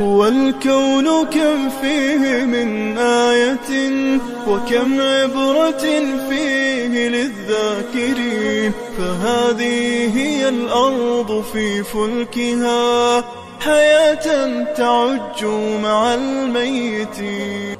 والكون كم فيه من آية وكم عبرة فيه للذاكرين فهذه هي الأرض في فلكها حياة تعج مع الميتين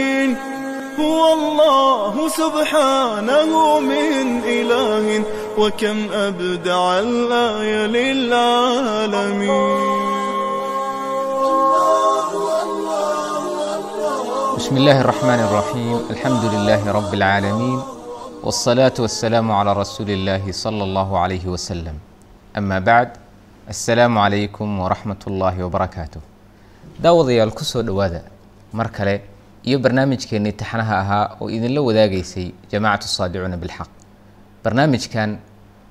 هو الله سبحانه من إله وكم أبدع الآية للعالمين بسم الله الرحمن الرحيم الحمد لله رب العالمين والصلاة والسلام على رسول الله صلى الله عليه وسلم أما بعد السلaamu calaykum waraxmat ullaahi wbarakaatu daawadayaal ku soo dhowaada iyo barnaamijkeennii taxanaha ahaa oo idinla wadaagaysay jamaacatu saadicuuna bilxaq. Barnaamijkan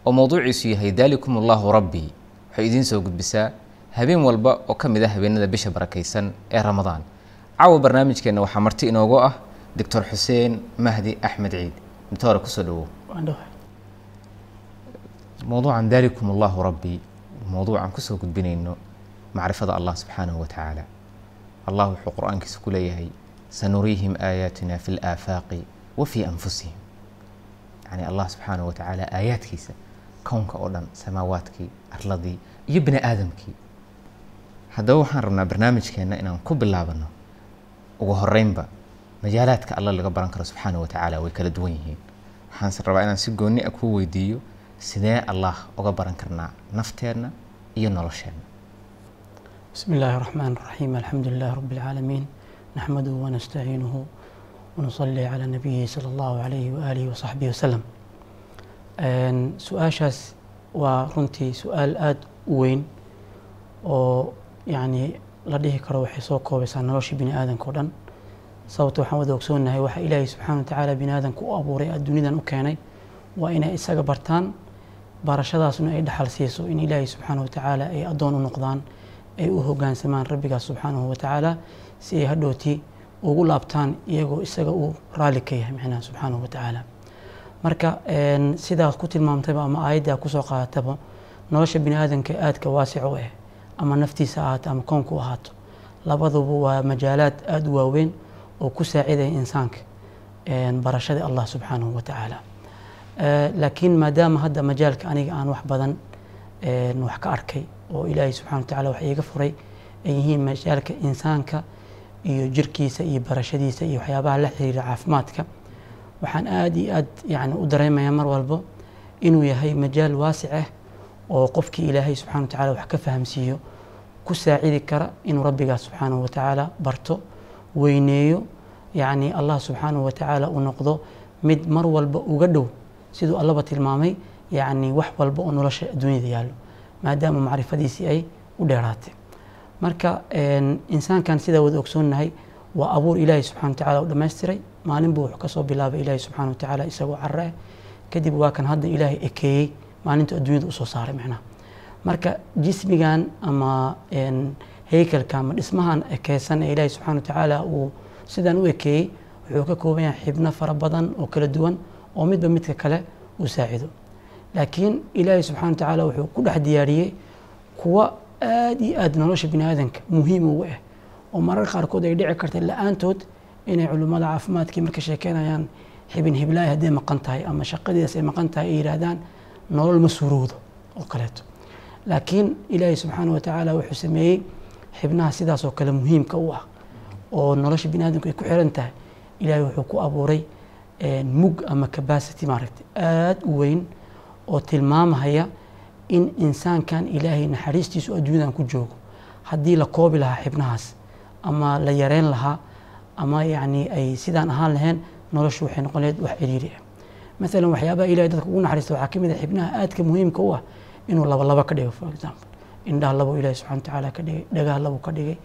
oo mowduuciisu yahay daalikum allahu rabbii waxay idiin soo gudbisaa habeen walba oo ka mid ah habeenada bisha barakaysan ee ramadaan. Caawa barnaamijkeenna waxaa marti inoogu ah doctor xuseen mahdi axmed ciid. Doctore ku soo dhawow mowduucan daalikum allahu rabbii mowduucan ku soo gudbinayno macrifada allah subxaanahu wa tacaala allah wuxuu qur'aankiisa ku leeyahay sanuriihim aayaatina fi laafaaqi wa fii anfusihim yani allah subxaanah watacaala aayaadkiisa kownka oo dhan samaawaadkii arladii iyo bini aadamkii haddaba waxaan rabnaa barnaamijkeenna inaan ku bilaabano ugu horeynba majaalaadka alla laga baran karo subxaanah wa way kala duwan yihiin waxaanse rabaa inaan si goonni a kuu weydiiyo sidee allah uga baran karnaa nafteenna iyo nolosheenna bismi illaahi raxmaan raxiim alxamdu lilahi rabbi alcaalamiin نحمده ونستعينه ونصلي على نبيه صلى الله عليه وآله وصحبه وسلم su-aashaas waa runtii su-aal aada u weyn oo yacni la dhihi karo waxay soo koobaysaa nolosha bini aadanka o dhan sababta waxaan wada ogsoonahay waxa ilaahay subxaana wa tacaala bini aadanka u abuuray dunidan u keenay waa inay isaga bartaan barashadaasna ay dhaxal siiso in ilaahay subxaana wa tacaala ay addoon u noqdaan ay u hogaansamaan rabbigaas subxaanahu wa tacaala si ay hadhooti ugu laabtaan iyagoo isaga uu raalli ka yahay micnaha subxaanahu wa tacaala. Marka sidaas ku tilmaamtayba ama aayaddaa ku soo qaadataba nolosha bini aadanka aadka waasic u ah ama naftiisa ahaato ama koonku ahaato labaduba waa majaalaad aada u waaweyn oo ku saacidaya insaanka barashada allah subxaanahu wa tacaala. Laakiin maadaama hadda majaalka aniga aan wax badan wax ka arkay oo ilaahay subxana wa tacala wax iiga furay ay yihiin majaalka insaanka iyo jirkiisa iyo barashadiisa iyo waxyaabaha la xiriira caafimaadka. Waxaan aada iyo aad yani u dareemayaa mar walbo inuu yahay majaal waasic ah oo qofkii ilaahay subxana wa tacala wax ka fahamsiiyo ku saacidi kara inuu rabbigaas subxaanahu wa tacaala barto weyneeyo yacni allah subxaanahu wa tacaala uu noqdo mid mar walba uga dhow siduu allaba tilmaamay yacni wax walba oo nolosha adduunyada yaallo maadaama macrifadiisii ay u dheeraatay marka insaankan sidaa wada ogsoonnahay waa abuur ilaahay subxana wa tacala u dhammaystiray. Maalin buu wuxuu ka soo bilaabay ilaahay subxana wa tacaala isagoo carre. Ah kadib waa kan hadda ilaahay ekeeyey. Maalintu adduunyada u soo saaray macnaha marka jismigan ama heykalka ama dhismahan ekeysan ee ilaahay subxana wa tacaala uu sidan u ekeeyey wuxuu ka kooban yahay xibno fara badan oo kala duwan oo midba midka kale uu saacido. Laakiin ilaahay subxana wa tacaala wuxuu ku dhex diyaariyey kuwa aada iyo aada nolosha bini aadanka muhiim ugu ah oo marar qaarkood ay dhici karta la'aantood inay culimmada caafimaadkii marka sheekeynayaan xibin hiblaay hadday maqan tahay ama shaqadiidas ay maqan tahay ay yidhaahdaan nolol ma suurowdo oo kaleeto. Laakiin ilaahay subxaana wa tacaala wuxuu sameeyey xibnaha sidaas oo kale muhiimka u ah. Oo nolosha bini aadamku ay ku xiran tahay ilaahay wuxuu ku abuuray mug ama capacity maaragtay aada u weyn oo tilmaamahaya in insaankan ilaahay naxariistiisu adduunyadan ku joogo. Haddii la koobi lahaa xibnahaas ama la yareyn lahaa ama yacni ay sidaan ahaan lahayn noloshu waxay noqon lahayd wax ciriiri ah. Maalan waxyaabaha ilahay dadka ugu naxariista waxaa ka mid ah xibnaha aadka muhiimka u ah inuu laba ka dhigo for example. Indhaha labo ilahi subxana wa tacaala ka dhigay dhagaha labo ka dhigay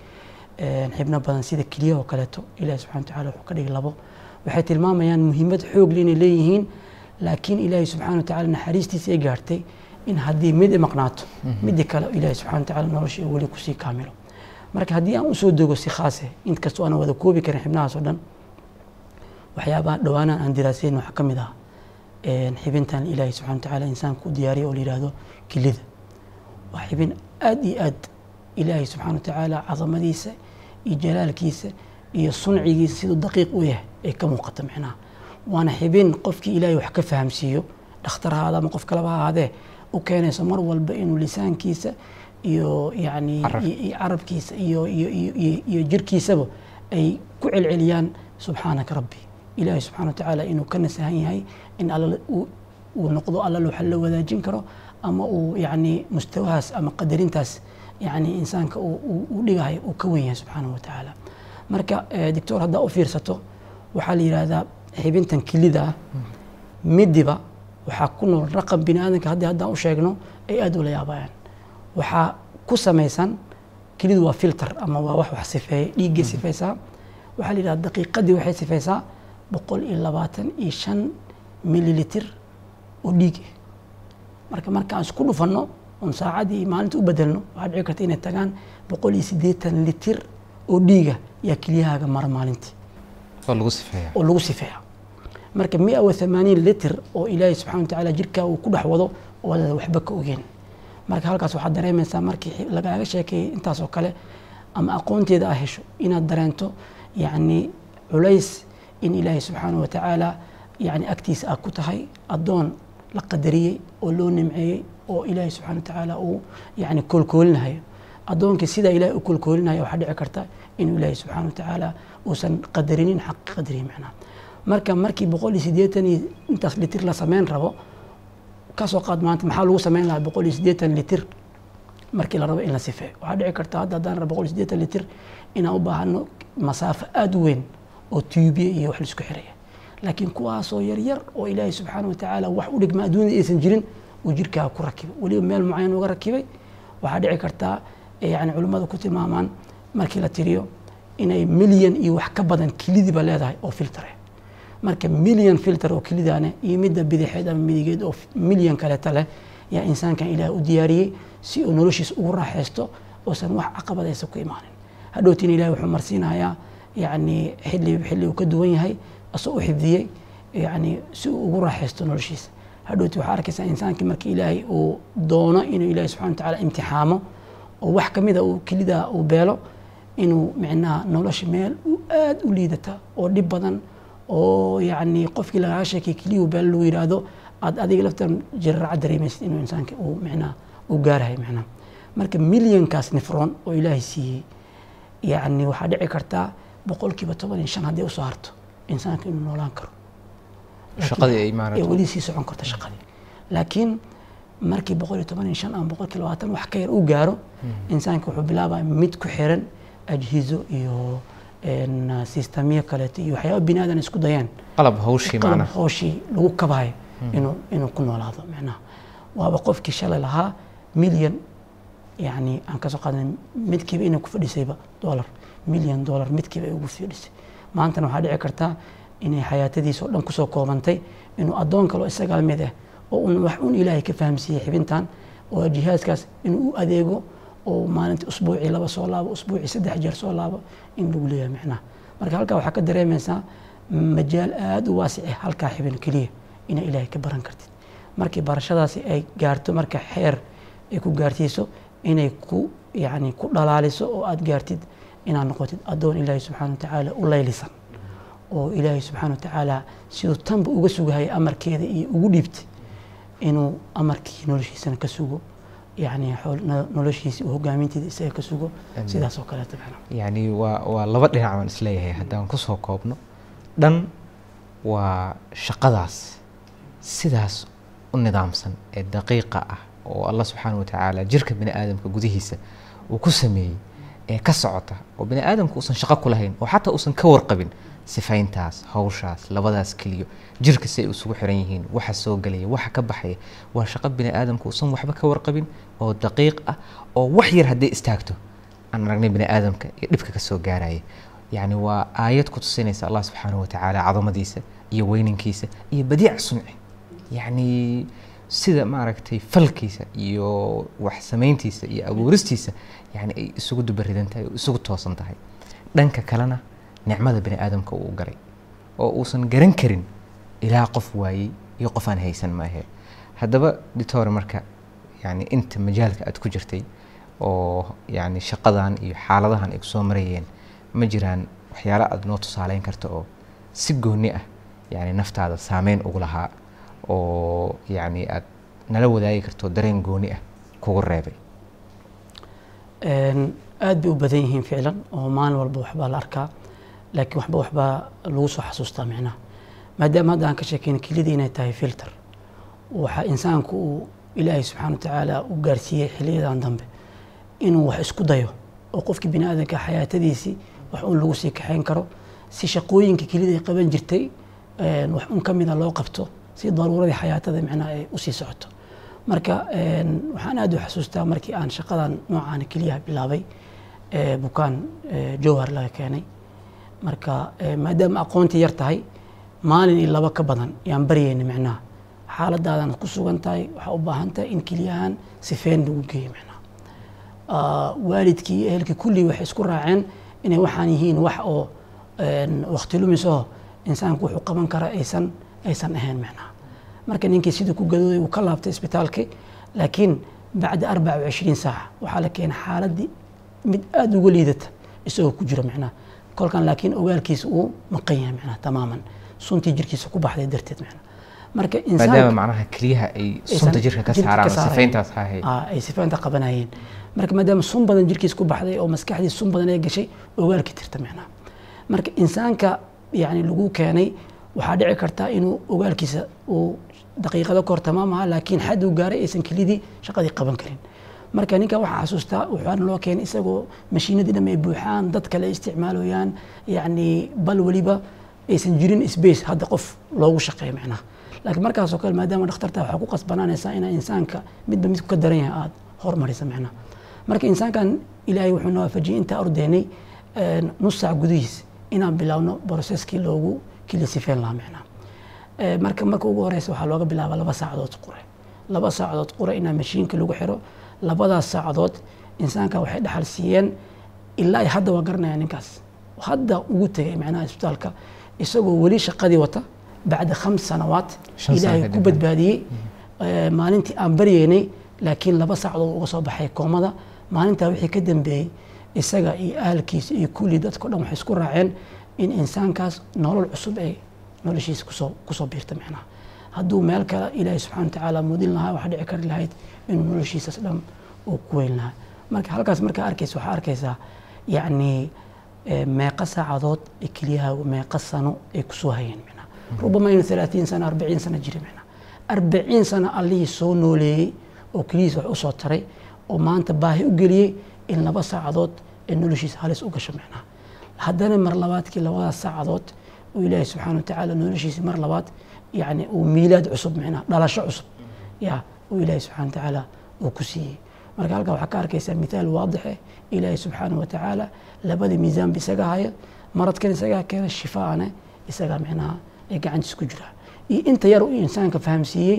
een, xibno badan sida keliyaha oo kaleeto ilahi subxana wa tacala wuxuu ka dhigay labo. Waxay tilmaamayaan muhiimad xoog leh inay leeyihiin laakiin ilaahi subxana wa tacala naxariistiisa ay gaartay in haddii mid maqnaato midii kale ilaahi subxana wa tacala nolosha weli ku sii kaamilo. Marka haddii aan u soo dogo si khaase inkastoo aanan wada koobi karin xibnahaas oo dhan waxyaabaha dhowaanaan aan diraasayn waxaa ka mid ah xibintan ilaahi subxana wa tacaala insaanka u diyaariyay oo la yidhaahdo kilida waa xibin aad iyo aad ilaahi subxana wa tacaala cadamadiisa iyo jalaalkiisa iyo suncigiisa siduu daqiiq u yahay ay ka muuqato micnaha. Waana xibin qofkii ilaahay wax ka fahamsiiyo dhakhtar ama qof kaleba ha ahaadee u keenayso mar walba inuu lisaankiisa iyo yani carabkiisa iyo iyo jirkiisaba ay ku celceliyaan subxaanaka rabbi. Ilaahi subxana wa tacaala inuu ka nasahan yahay in uu noqdo alla waxa la wadaajin karo ama uu yani mustawahaas ama qadarintaas yani insaanka uu dhigahay uu ka wen yahay subxaanahu wa tacaala. Marka eh, doctor haddaa u fiirsato waxaa la yidhaahdaa xibintan kilida ah midiba waxaa ku nool raqam bini aadamka haddii haddaan u sheegno ay aad ula yaabayaan. Waxaa ku samaysan kelidu waa filter ama waa wax wax sifeeya dhiiggay sifaysaa waxaa la yidhahda daqiiqadii waxay sifaysaa boqol iyo labaatan iyo shan mililitir oo dhiig. Ah marka markaan isku dhufanno oon saacadii maalinta u bedelno waxaa dhici karta inay tagaan boqol iyo siddeetan litir oo dhiiga yaa keliyahaaga mara maalintii. Oo lagu sifeeya marka mia wa thamaaniin litir oo ilaahay subxana wa tacaala jirkaa uu ku dhex wado oo aad waxba ka ogeen marka halkaas waxaad dareemaysaa markii lagaaga sheekeeyey intaas oo kale ama aqoonteeda aad hesho inaad dareento yacni culays in ilaahay subxaana wa tacaala yani agtiisa aad ku tahay addoon la qadariyey oo loo nimceeyey oo ilaahay subxana wa tacaala uu yani koolkoolinahayo addoonkii sidaa ilaahay u koolkoolinayo waxaa dhici karta inuu ilaahay subxaana wa tacaala uusan qadarinin xaqi qadrihi macnaha marka markii boqol iyo siddeetan iyo intaas litir la sameyn rabo ka soo qaad maanta maxaa lagu sameyn lahaa boqol iyo litir markii la rabo in la sifeeyo. Waxaa dhici karta hadda haddaan rabo boqol iyo litir inaan u baahano masaafo aada weyn oo tuubiye iyo wax la isku xiraya. Laakiin kuwaasoo yaryar oo ilaahay subxaana wa tacaala wax u dhigma adduunyada aysan jirin uu jirkaaga ku rakibay. Weliba meel mucayan uga rakibay. Waxaa dhici kartaa eh, yani culimmadu ku tilmaamaan markii la tiriyo inay milyan iyo wax ka badan kilidiba leedahay oo filter. ah marka milyan filter oo kelidaane iyo midda bidixeed ama midigeed oo milyan kaleeta leh yaa insaankan ilaah u diyaariyey si uu noloshiisa ugu raaxaysto oosan wax caqabad aysan ku imaanin. Hadhowtiin ilahi wuxuu marsiinayaa yani xilli xilli uu ka duwan yahay asoo u xifdiyey yani si uu ugu raaxaysto noloshiisa. Hadhowti waxaa arkaysaa insaankii markii ilaahay uu doono inuu ilaahi subxana wa tacaala imtixaamo oo wax ka mida uu kelida uu beelo inuu micnaha nolosha meel u aad u liidata oo dhib badan oo yani qofkii lagaga sheekay keliyuu beelo lagu yidhaahdo aad adiga laftan jiraraca dareemaysid inuu insaanka uu micnaha uu gaarahay micnaha marka milyankaas nifroon oo ilaahay siiyey yani waxaa dhici kartaa boqolkiiba toban iyo shan haddii u soo harto insaanka inuu noolaan karo. Weli sii socon karta shaqadii. Laakiin markii boqol iyo toban iyo shan ama boqol kiiba labaatan wax ka yar uu gaaro insaanka wuxuu bilaabaya mid ku xiran ajhizo iyo sistamiyo kaleeto iyo waxyaaba bini aadan isku dayaan. Qalab hawshii macnaha hooshii lagu kabayo inuu inuu ku noolaado micnaha waaba qofkii shalay lahaa milyan yani aan ka soo qaadanay midkiiba inay ku fadhisayba dollar milyan dollar midkiiba ay ugu fadhisay maantana waxaa dhici kartaa inay xayaatadiisa oo dhan ku soo koobantay inuu addoon kaloo isagaa mid ah oo un wax un ilaahay ka fahamsiiyey xibintan oo jihaaskaas inuu u adeego oo maalintii usbuucii laba soo laabo usbuucii saddex jeer soo laabo in lagu leeyahay micnaha. Marka halkaa waxaa ka dareemaysaa majaal aada u waasic ah halkaa xibin keliya inaa ilaahay ka baran kartid. Markii barashadaasi ay gaarto marka xeer ay ku gaarsiiso inay ku yani ku dhalaaliso oo aada gaartid inaad noqotid addoon ilaahay subxaana wa tacaala u laylisan oo ilaahay subxaana wa tacaala siduu tanba uga sugahaya amarkeeda iyo ugu dhiibtay inuu amarkii noloshiisana ka sugo yani noloshiisa hogaaminteeda isaga ka sugo sidaas oo kaleeta macnaha yacni waa waa laba dhinac baan is leeyahay haddaan ku soo koobno dhan waa shaqadaas sidaas u nidaamsan ee daqiiqa ah oo allah subxaana wa tacaala jirka bini aadamka gudihiisa uu ku sameeyey ee ka socota oo bini aadamka uusan shaqo ku lahayn oo xataa uusan ka warqabin sifayntaas hawshaas labadaas keliyo jirka si ay isugu xiran yihiin waxa soo gelaya waxa ka baxaya waa shaqo bini aadamka uusan waxba ka warqabin oo daqiiq ah oo wax yar hadday istaagto aan aragnay bani aadamka iyo dhibka ka soo gaaraya. Yacni waa aayad ku tusinaysa allah subxaanahu watacaala cadamadiisa iyo weyninkiisa iyo badiic sunci yacni sida maaragtay falkiisa iyo wax samayntiisa iyo abuuristiisa yani ay isugu dubaridan tahay oo isugu toosan tahay dhanka kalena nicmada bani aadamka uu galay oo uusan garan karin ilaa qof waayey iyo qof aan haysan maahe. Haddaba ditore marka yani inta majaalka aad ku jirtay oo yani shaqadan iyo xaaladahan ay ku soo marayeen ma jiraan waxyaala aad noo tusaaleyn karta oo si gooni ah yani naftaada saameyn ugu lahaa oo yani aad nala wadaagi karto dareen gooni ah kugu reebay? Aad bay u badan yihiin ficlan oo maalin walba waxbaa la arkaa laakiin waxba waxbaa lagu soo xasuustaa micnaha. Maadaama hadda aan ka sheekeyna kelidii inay tahay filter waxaa insaanku uu ilaahay subxaana wa tacaala u gaarsiiyey xiliyadan dambe inuu wax isku dayo oo qofkii bini aadanka xayaatadiisii wax un lagu sii kaxayn karo si shaqooyinka kelida qaban jirtay wax un ka mida loo qabto si daruuradii xayaatada micnaha ay u sii socoto. Marka waxaan aad u xasuustaa markii aan shaqadan noocaan keliyaha bilaabay bukaan jowhar laga keenay marka maadaama aqoontii yar tahay maalin iyo laba ka badan yaan baryayna micnaha. Xaaladaadan ku sugan tahay waxaa u baahan tahay in keliyahan sifeyn lagu geeyo micnaha. Waalidkii iyo ehelkii kullii waxay isku raaceen inay waxaan yihiin wax oo waqti lumisaho insaanku wuxuu qaban kara aysan aysan ahayn micnaha. Marka ninkii sidii ku gadooday uu ka laabtay isbitaalki laakiin bacda arbaca wa cishriin saaca waxaa la keenay xaaladii mid aada uga liidata isagoo ku jira micnaha kolkan laakiin ogaalkiisa uu maqan yahay micnaha tamaaman. Suntii jirkiisa ku baxday darteed micnaha marka maadaama macnaha keliyaha ay sunta jirka ka saaraan sifayntaas hahay ay sifaynta qabanayeen. Marka maadaama sun badan jirkiisa ku baxday oo maskaxdii sun badan ay gashay ogaalkii tirta micnaha marka insaanka yani lagu keenay waxaa dhici karta inuu ogaalkiisa uu daqiiqado kahor tamaamaha laakiin xad uu gaaray aysan kelidii shaqadii qaban karin marka ninka waxaa xasuustaa waxaana loo keenay isagoo mashiinadii dham ay buuxaan dad kale isticmaalayaan yacni bal weliba aysan jirin space hadda qof loogu shaqeeyo micnaha laakiin markaasoo kale maadaama dhakhtarta waxaa ku qasbanaanaysaa inaa insaanka midba midku ka daran yahay aada hormarisa micnaha marka insaankan ilaahay wuxuu na waafajiyey intaa ordeynay nus saac gudihiis inaan bilaabno broseskii loogu kili sifeyn lahaa micnaha marka marka ugu horeysa waxaa looga bilaaba laba saacadood qure. Laba saacadood qure inaa mashiinka lagu xiro labadaas saacadood insaanka waxay dhaxal siiyeen ilaa ay hadda waa garanaya ninkaas. Hadda ugu tegay macnaha isbitaalka isagoo weli shaqadii wata bacda khams sanawaat ilaahay ku badbaadiyey. Maalintii aan baryeynay laakiin laba saacadood uga soo baxay koomada. Maalintaa wixii ka dambeeyey isaga iyo ahalkiisa iyo kulli dadko dhan waxay isku raaceen in insaankaas nolol cusub ay noloshiisa ku soo ku soo biirta micnaha hadduu meel kale ilaahay subxana watacaala mudin lahaa waxaa dhici kari lahayd inuu noloshiisas dhan uu ku weyn lahaa. Marka halkaas markaa arkaysa waxaa arkaysaa yacni meeqa saacadood ee keliyahaagu meeqa sano ay ku soo hayeen micnaha rubama inuu halaatiin sano arbaciin sano jiri micnaha arbaciin sano allihii soo nooleeyey oo keliyiis wax u soo taray oo maanta baahi u geliyey in laba saacadood ee noloshiisa halis u gasho micnaha haddana mar labaadkii labadaas saacadood uu ilaahay subxaana watacaala noloshiisi mar labaad yani uu miilaad cusub micnaha dhalasho cusub. Ya uu ilaahay subxana watacaala uu ku siiyey. Marka halkaa waxaa ka arkaysaa mithaal waadixe ilaahay subxaana watacaala labadii miisaanba isaga haya maradkan isagaa keena shifaane isagaa micnaha ay gacantiis ku jiraa iyo inta yar uu insaanka fahamsiiyey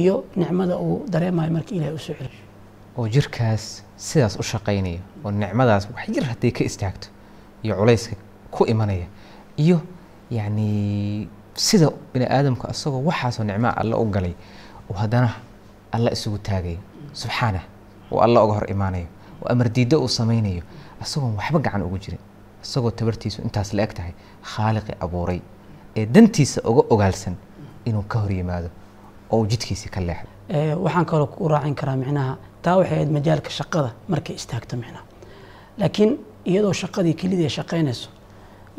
iyo nicmada uu dareemayo marka ilahay u soo celiyo oo jirkaas sidaas u shaqaynaya oo nicmadaas wax yar hadday ka istaagto iyo culayska ku imanaya iyo yacni sida bini aadamku asagoo waxaasoo nicmaa alla u galay oo haddana alla isugu taagayo subxaanah oo alla uga hor imaanayo oo amar diiddo uu samaynayo asagoon waxba gacan ugu jirin. Isagoo tabartiisu intaas la eg tahay khaaliqii abuuray ee dantiisa uga ogaalsan inuu ka hor yimaado oo uu jidkiisii ka leexdo. Waxaan kaloo ku raacin karaa micnaha taa waxay ahayd majaalka shaqada markay istaagto micnaha. Laakiin iyadoo shaqadii kelidii ay shaqaynayso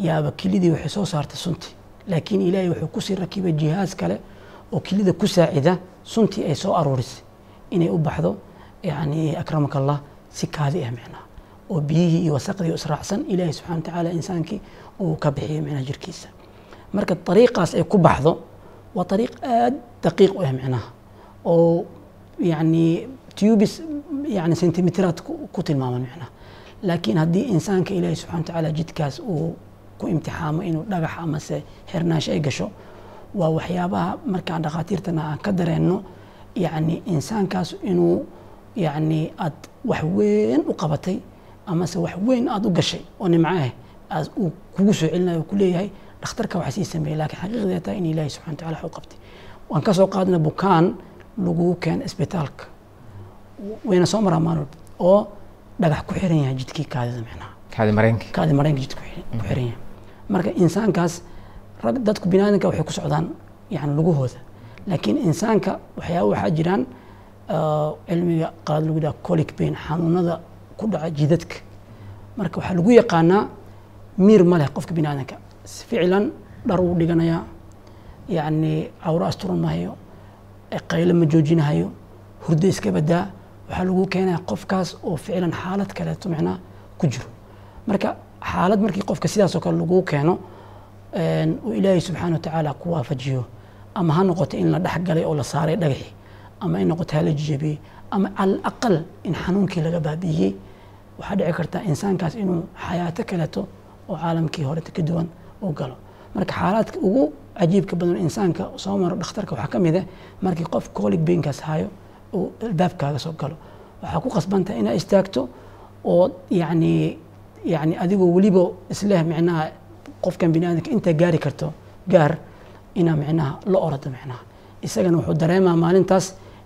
yaaba kelidii waxay soo saartay suntii laakiin ilaahay wuxuu ku sii rakibay jihaaz kale oo kelida ku saacida suntii ay soo aruurisay inay u baxdo yani akramaka allah si kaadi ah micnaha oo biyihii iyo wasaqdii israacsan ilaahay subxana watacaala insaankii uu ka bixiyay micnaha jirkiisa. Marka ariiqaas ay ku baxdo waa ariiq aad daqiiq u ah micnaha oo yani tubis yani sentimiteraad ku tilmaaman micnaha laakiin haddii insaanka ilaahi subxana watacaala jidkaas uu ku imtixaamo inuu dhagax amase xirnaansho ay gasho. Waa waxyaabaha markaan dhakhaatiirtana aan ka dareenno yacni insaankaas inuu yacni aad wax weyn u qabatay amase wax weyn aada u gashay oo nimco ah aad uu kugu soo celinayo ku leeyahay dhakhtarka waxa sii sameeyey laakiin xaqiiqdee tahay in ilaahi subxana wataala wax u qabtay. Waan ka soo qaadna bukaan lagu keena isbitaalka. Wayna soo maraa maalin oo dhagax ku xiran yahay jidkii kaadida micnaha. Kaadi mareenka kaadi mareenka jidka ku xiran yahay marka insaankaas rag dadku biniaadanka waxay ku socdaan yani lugahooda laakiin insaanka waxyaaba waxaa jiraan ah, cilmiga qaad lagu yidhaha colic pain xanuunada ku dhaca jidadka. Marka waxaa lagu yaqaanaa miir ma leh qofka biniaadanka ficlan dhar uu dhiganayaa yacni cawro asturan mahayo qaylo ma joojinahayo hurdo iska badaa. Waxaa lagu keenaya qofkaas oo ficlan xaalad kaleeto micnaa ku jiro. Marka xaalad markii qofka sidaasoo kale lagu keeno een, uu ilaahay subxaana wa tacaala ku waafajiyo. Ama ha noqoto in la dhex galay oo la saaray dhagaxi ama in noqoto ha la jijabiyey ama cala aqal in xanuunkii laga baabi'iyey waxaa dhici karta insaankaas inuu xayaato kaleeto oo caalamkii horeta ka duwan u galo. Marka xaalaadka ugu cajiibka badan insaanka soo maro dhakhtarka waxaa ka mid ah markii qof colic bainkaas hayo uu albaabkaaga soo galo. Waxaa ku qasbantaha inaad istaagto oo yacni yacni adigoo weliba isleh micnaha qofkan biniaadamka intaa gaari karto gaar inaa micnaha la orado micnaha isagana wuxuu dareemaa maalintaas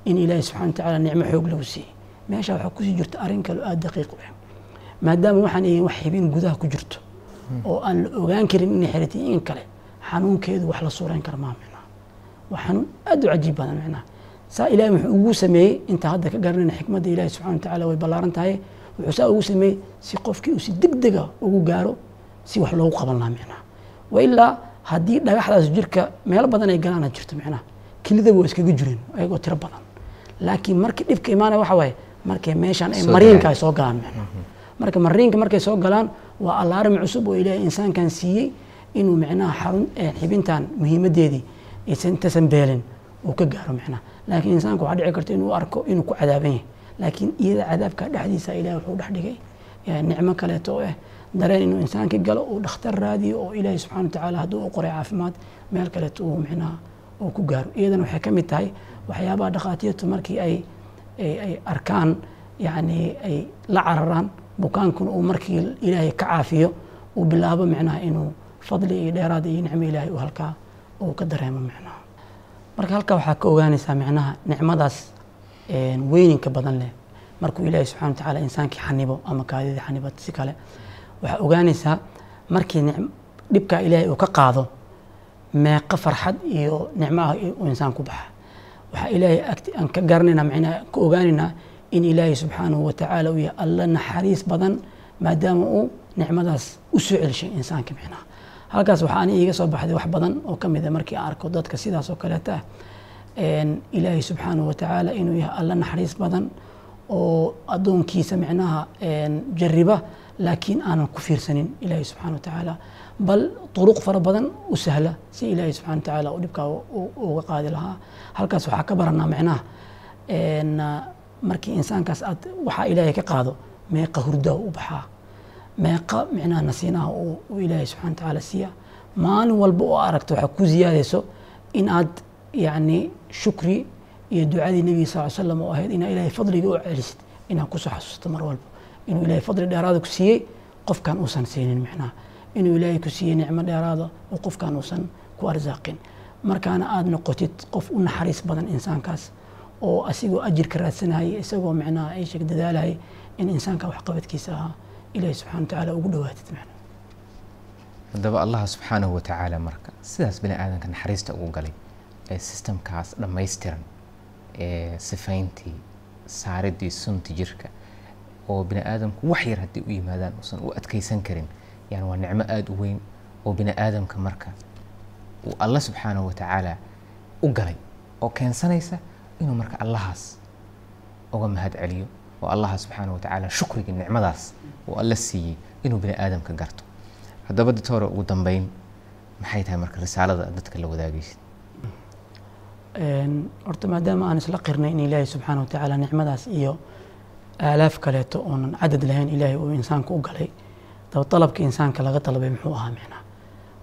in ilaahi subxana wa tacaala nicmo xoog lagu siiyey. Meesha waxaa ku sii jirta arrin kale aada daqiiq u ah. Maadaama waxaan yihiin wax xibin gudaha ku jirto oo aan la ogaan karin inay xiratay in kale xanuunkeedu wax la suurayn kara maa micnaha waa xanuun aad u cajiib badan micnaha saa ilaahay wuxuu ugu sameeyey inta hadda ka garanayna xikmadda ilaahi subxana wa tacaala way ballaaran tahay wuxuu saa ugu sameeyey si qofkii uu si degdega ugu gaaro si wax loogu qaban lahaa micnaha. Wa ilaa haddii dhagaxdaas jirka meelo badan ay galaan aad jirto micnaha. Kelidaba waa iskaga jireen ayagoo tiro badan. Laakiin markii dhibka imaanaya waxa waaye markay meeshaan ay mariinka ay soo galaan micnaha. Marka mariinka markay soo galaan waa allaarim cusub oo ilaahay insaankan siiyey inuu micnaha xarun eh, xibintan muhiimadeedii aysan intasan beelin uu ka gaaro micnaha. Laakiin insaanku waxaa dhici karta inuu arko inuu ku cadaaban yahay laakiin iyada cadaabka dhexdiisa ilahay wuxuu dhex dhigay eh, nicmo kaleeto oo ah dareen inuu insaankii galo uu dhakhtar raadiyo oo ilaahay subxana wa tacaala hadduu u qoray caafimaad meel kaleeto uu micnaha uu ku gaaro. Iyadana waxay ka mid tahay waxyaabaha dhakhaatiirtu markii ay ay arkaan yacni ay la cararaan bukaankuna uu markii ilaahay ka caafiyo uu bilaabo micnaha inuu fadli iyo dheeraad iyo nicmo ilaahay uu halkaa uu ka dareemo micnaha. Marka halkaa waxaa ka ogaanaysaa micnaha nicmadaas weyninka badan leh. Markuu ilaahay subxana wa tacaala insaankii xanibo ama kaadidii xanibat si kale waxaa ogaanaysaa markii dhibkaa ilaahay uu ka qaado meeqa farxad iyo nicmo ah uu insaan ku baxa. Waxaa ilaahay aan ka garanaynaa macnaa ka ogaanaynaa in ilaahay subxaanahu wa tacaala uu yahay alla naxariis badan maadaama uu nicmadaas u soo celishay insaanka micnaha halkaas waxaa ani iiga soo baxday wax badan oo ka mid a markii aan arko dadka sidaas oo kaleeta ah ilaahay subxaanahu wa tacaala inuu yahay alla naxariis badan oo addoonkiisa micnaha jariba laakiin aanan ku fiirsanin ilaahay subxaana wa tacaala bal turuq fara badan u sahla si ilaahay subxana wa tacaala uu dhibkaa uga qaadi lahaa. Halkaas waxaa ka baranaa micnaha markii insaankaas aad waxaa ilaahay ka qaado meeqa hurdaa u baxaa. Meeqa micnaha nasiinaha uu ilaahay subxana wa tacaala siiya. Maalin walba oo aragto waxaa ku ziyaadayso in aad yacni shukri iyo ducadii nebiga sal slam oo ahayd inaa ilaahay fadliga u celisid inaad ku soo xasuusto mar walba inuu ilaahay fadli dheeraada ku siiyey qofkan uusan siinin micnaha inuu ilaahay ku siiyey nicmo dheeraada oo qofkan uusan ku arsaaqin markaana aada noqotid qof u naxariis badan insaankaas oo asigoo ajirka raadsanayay isagoo micnaha ay sheeg in insaanka waxqabadkiisa ahaa ilaahay subxana wa tacaala ugu dhawaatid micnaha haddaba allah subxaanahu wa tacaala marka sidaas bini aadanka naxariista ugu galay sistamkaas dhammaystiran ee sifayntii saaridii sunti jirka oo bini aadamku wax yar haddii u yimaadaan uusan u adkeysan karin yani waa nicmo aada u weyn oo bini aadamka marka uu alla subxaanahu wa tacaala u galay oo keensanaysa inuu marka allahaas uga mahad celiyo oo allaha subxaanahu wa tacaala shukriga nicmadaas uu alla siiyey inuu bini aadamka garto. Haddaba doctor ugu dambeyn maxay tahay marka risaalada dadka la wadaagaysid horta maadaama aan isla qirnay in ilaahay subxaana wa tacaala nicmadaas iyo aalaaf kaleeto oonan cadad lahayn ilaahay uu insaanka u galay daba dalabka insaanka laga dalbay muxuu ahaa micnaha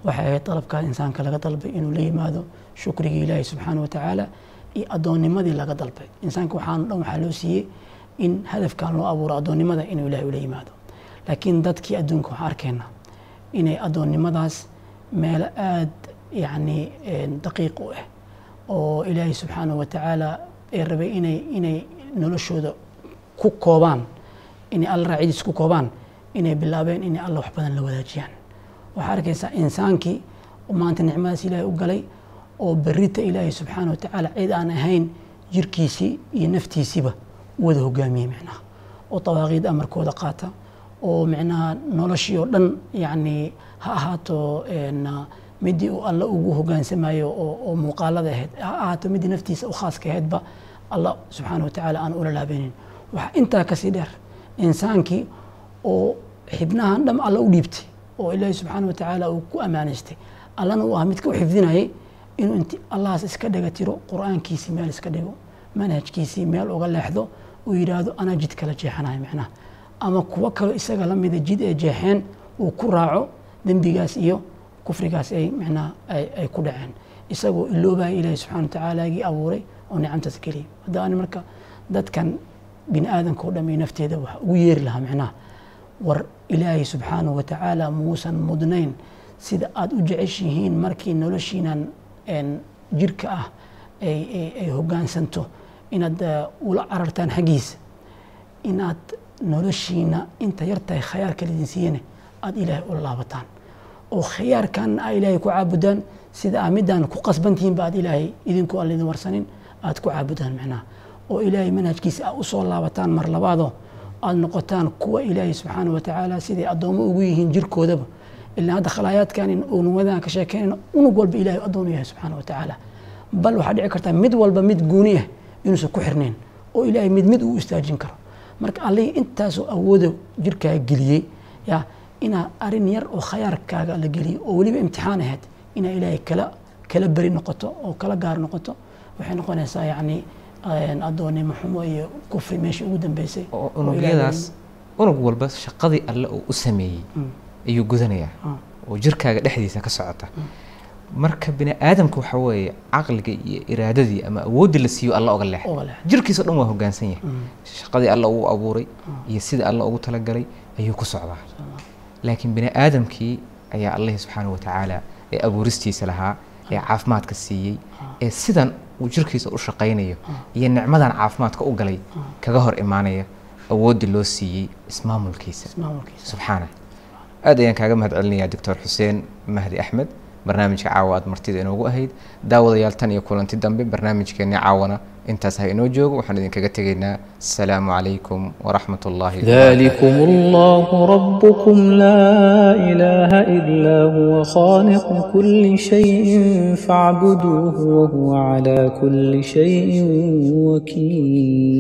waxay ahayd dalabkaa insaanka laga dalbay inuu la yimaado shukrigii ilaahay subxaana wa tacaala iyo addoonnimadii laga dalbay. Insaanka waxaan dhan waxaa loo siiyey in hadafkan loo abuuro addoonnimada inuu ilahay ula yimaado. Laakiin dadkii adduunka waxaan arkaynaa inay addoonnimadaas meelo aad yacni daqiiq u ah oo ilaahay subxaana wa tacaala ay rabay inay inay noloshooda ku koobaan inay alla raacidiis ku koobaan inay bilaabeen inay alla wax badan la wadaajiyaan. Waxaa arkaysaa insaankii maanta nicmadaas ilaahay u galay oo berita ilaahay subxaana wa tacaala cid aan ahayn jirkiisii iyo naftiisiiba wada hogaamiyey micnaha oo dawaaqiid amarkooda qaata oo micnaha noloshii oo dhan yacni ha ahaato midii uu alla ugu hogaansamayo oo muuqaalada ahayd ha ahaato midii naftiisa u khaaska ahaydba alla subxaana wa tacaala aan ula laabeynin. Waxaa intaa ka sii dheer insaankii oo xibnahan dham alla u dhiibtay oo ilaahi subxaana wa tacaala uu ku ammaanaystay allana uu ahaa midka u xifdinayay inuu inti allahaas iska dhiga tiro qur'aankiisii meel iska dhigo manhajkiisii meel uga leexdo uu yidhaahdo anaa jid kala jeexanayo micnaha ama kuwo kaloo isaga la mida jid ay jeexeen uu ku raaco dembigaas iyo kufrigaas ay micnaha ay ku dhaceen. Isagoo iloobaya ilaahi subxana wa tacaalaagii abuuray oo nicamtaas geliyay. Hadda marka dadkan bini aadamka o dham iyo nafteeda waxa ugu yeeri lahaa micnaha war ilaahay subxaanahu wa tacaala muusan mudnayn sida aada u jeceshihiin markii noloshiinan jirka ah ay hogaansanto inaad ula carartaan xaggiisa. Inaad noloshiina inta yartahay khayaarka lidin siiyane aada ilaahay ula laabataan oo khiyaarkanna aa ilaahay ku caabudaan sida aa midaan ku qasbantihiinba aad ilaahay idinku aan warsanin aada ku caabudaan micnaha oo ilaahay manhajkiisa aa u soo laabataan mar labaadoo aada noqotaan kuwa ilaahay subxaana wa tacaala siday addoommo ugu yihiin jirkoodaba. ilaa hadda khalaayaadkan unumadan ka sheekeynayna unug walba ilahay addoon u yahay subxaana wa tacaala. bal waxaa dhici kartaa mid walba mid gooni ah inuusan ku xirnayn oo ilaahay mid mid uu istaajin karo. marka allihii intaasoo awooda jirkaaga geliyey ya inaa arrin yar oo khayaarkaaga la geliyo oo weliba imtixaan ahayd inaa ilaahay kala kala beri noqoto oo kala gaar noqoto waxay noqonaysaa yacni addoonnimo xumo iyo kufri meeshii ugu dambeysay. Unugyadaas unug walba shaqadii alle uu u sameeyey ayuu gudanayaa oo jirkaaga dhexdiisa ka socota. Marka bini aadamka waxa weeye caqliga iyo iraadadii ama awooddii la siiyo alla oga leexay. jirkiisa dhan waa hoggaansan yahay. Shaqadii alla uu abuuray iyo sidii alla ugu talagalay ayuu ku socdaa laakiin bini aadamkii ayaa allahi subxaanahu wa tacaala ee abuuristiisa lahaa ee caafimaadka siiyey ee sidan uu jirkiisa u shaqaynayo iyo nicmadan caafimaadka u galay kaga hor imaanaya awooddii loo siiyey ismaamulkiisa. Maamulkiisa subxaana aad ayaan kaaga mahad celinayaa doctor xuseen mahdi axmed barnaamijka caawa aad martida inoogu ahayd daawadayaal tan iyo kulanti dambe barnaamijkeenni caawana intaas ha inoo joogo waxaan idinkaga tegaynaa asalaamu calaykum waraxmat ullaahi ذلكم الله ربكم لا إله إلا هو خالق كل شيء فاعبدوه وهو على كل شيء وكيل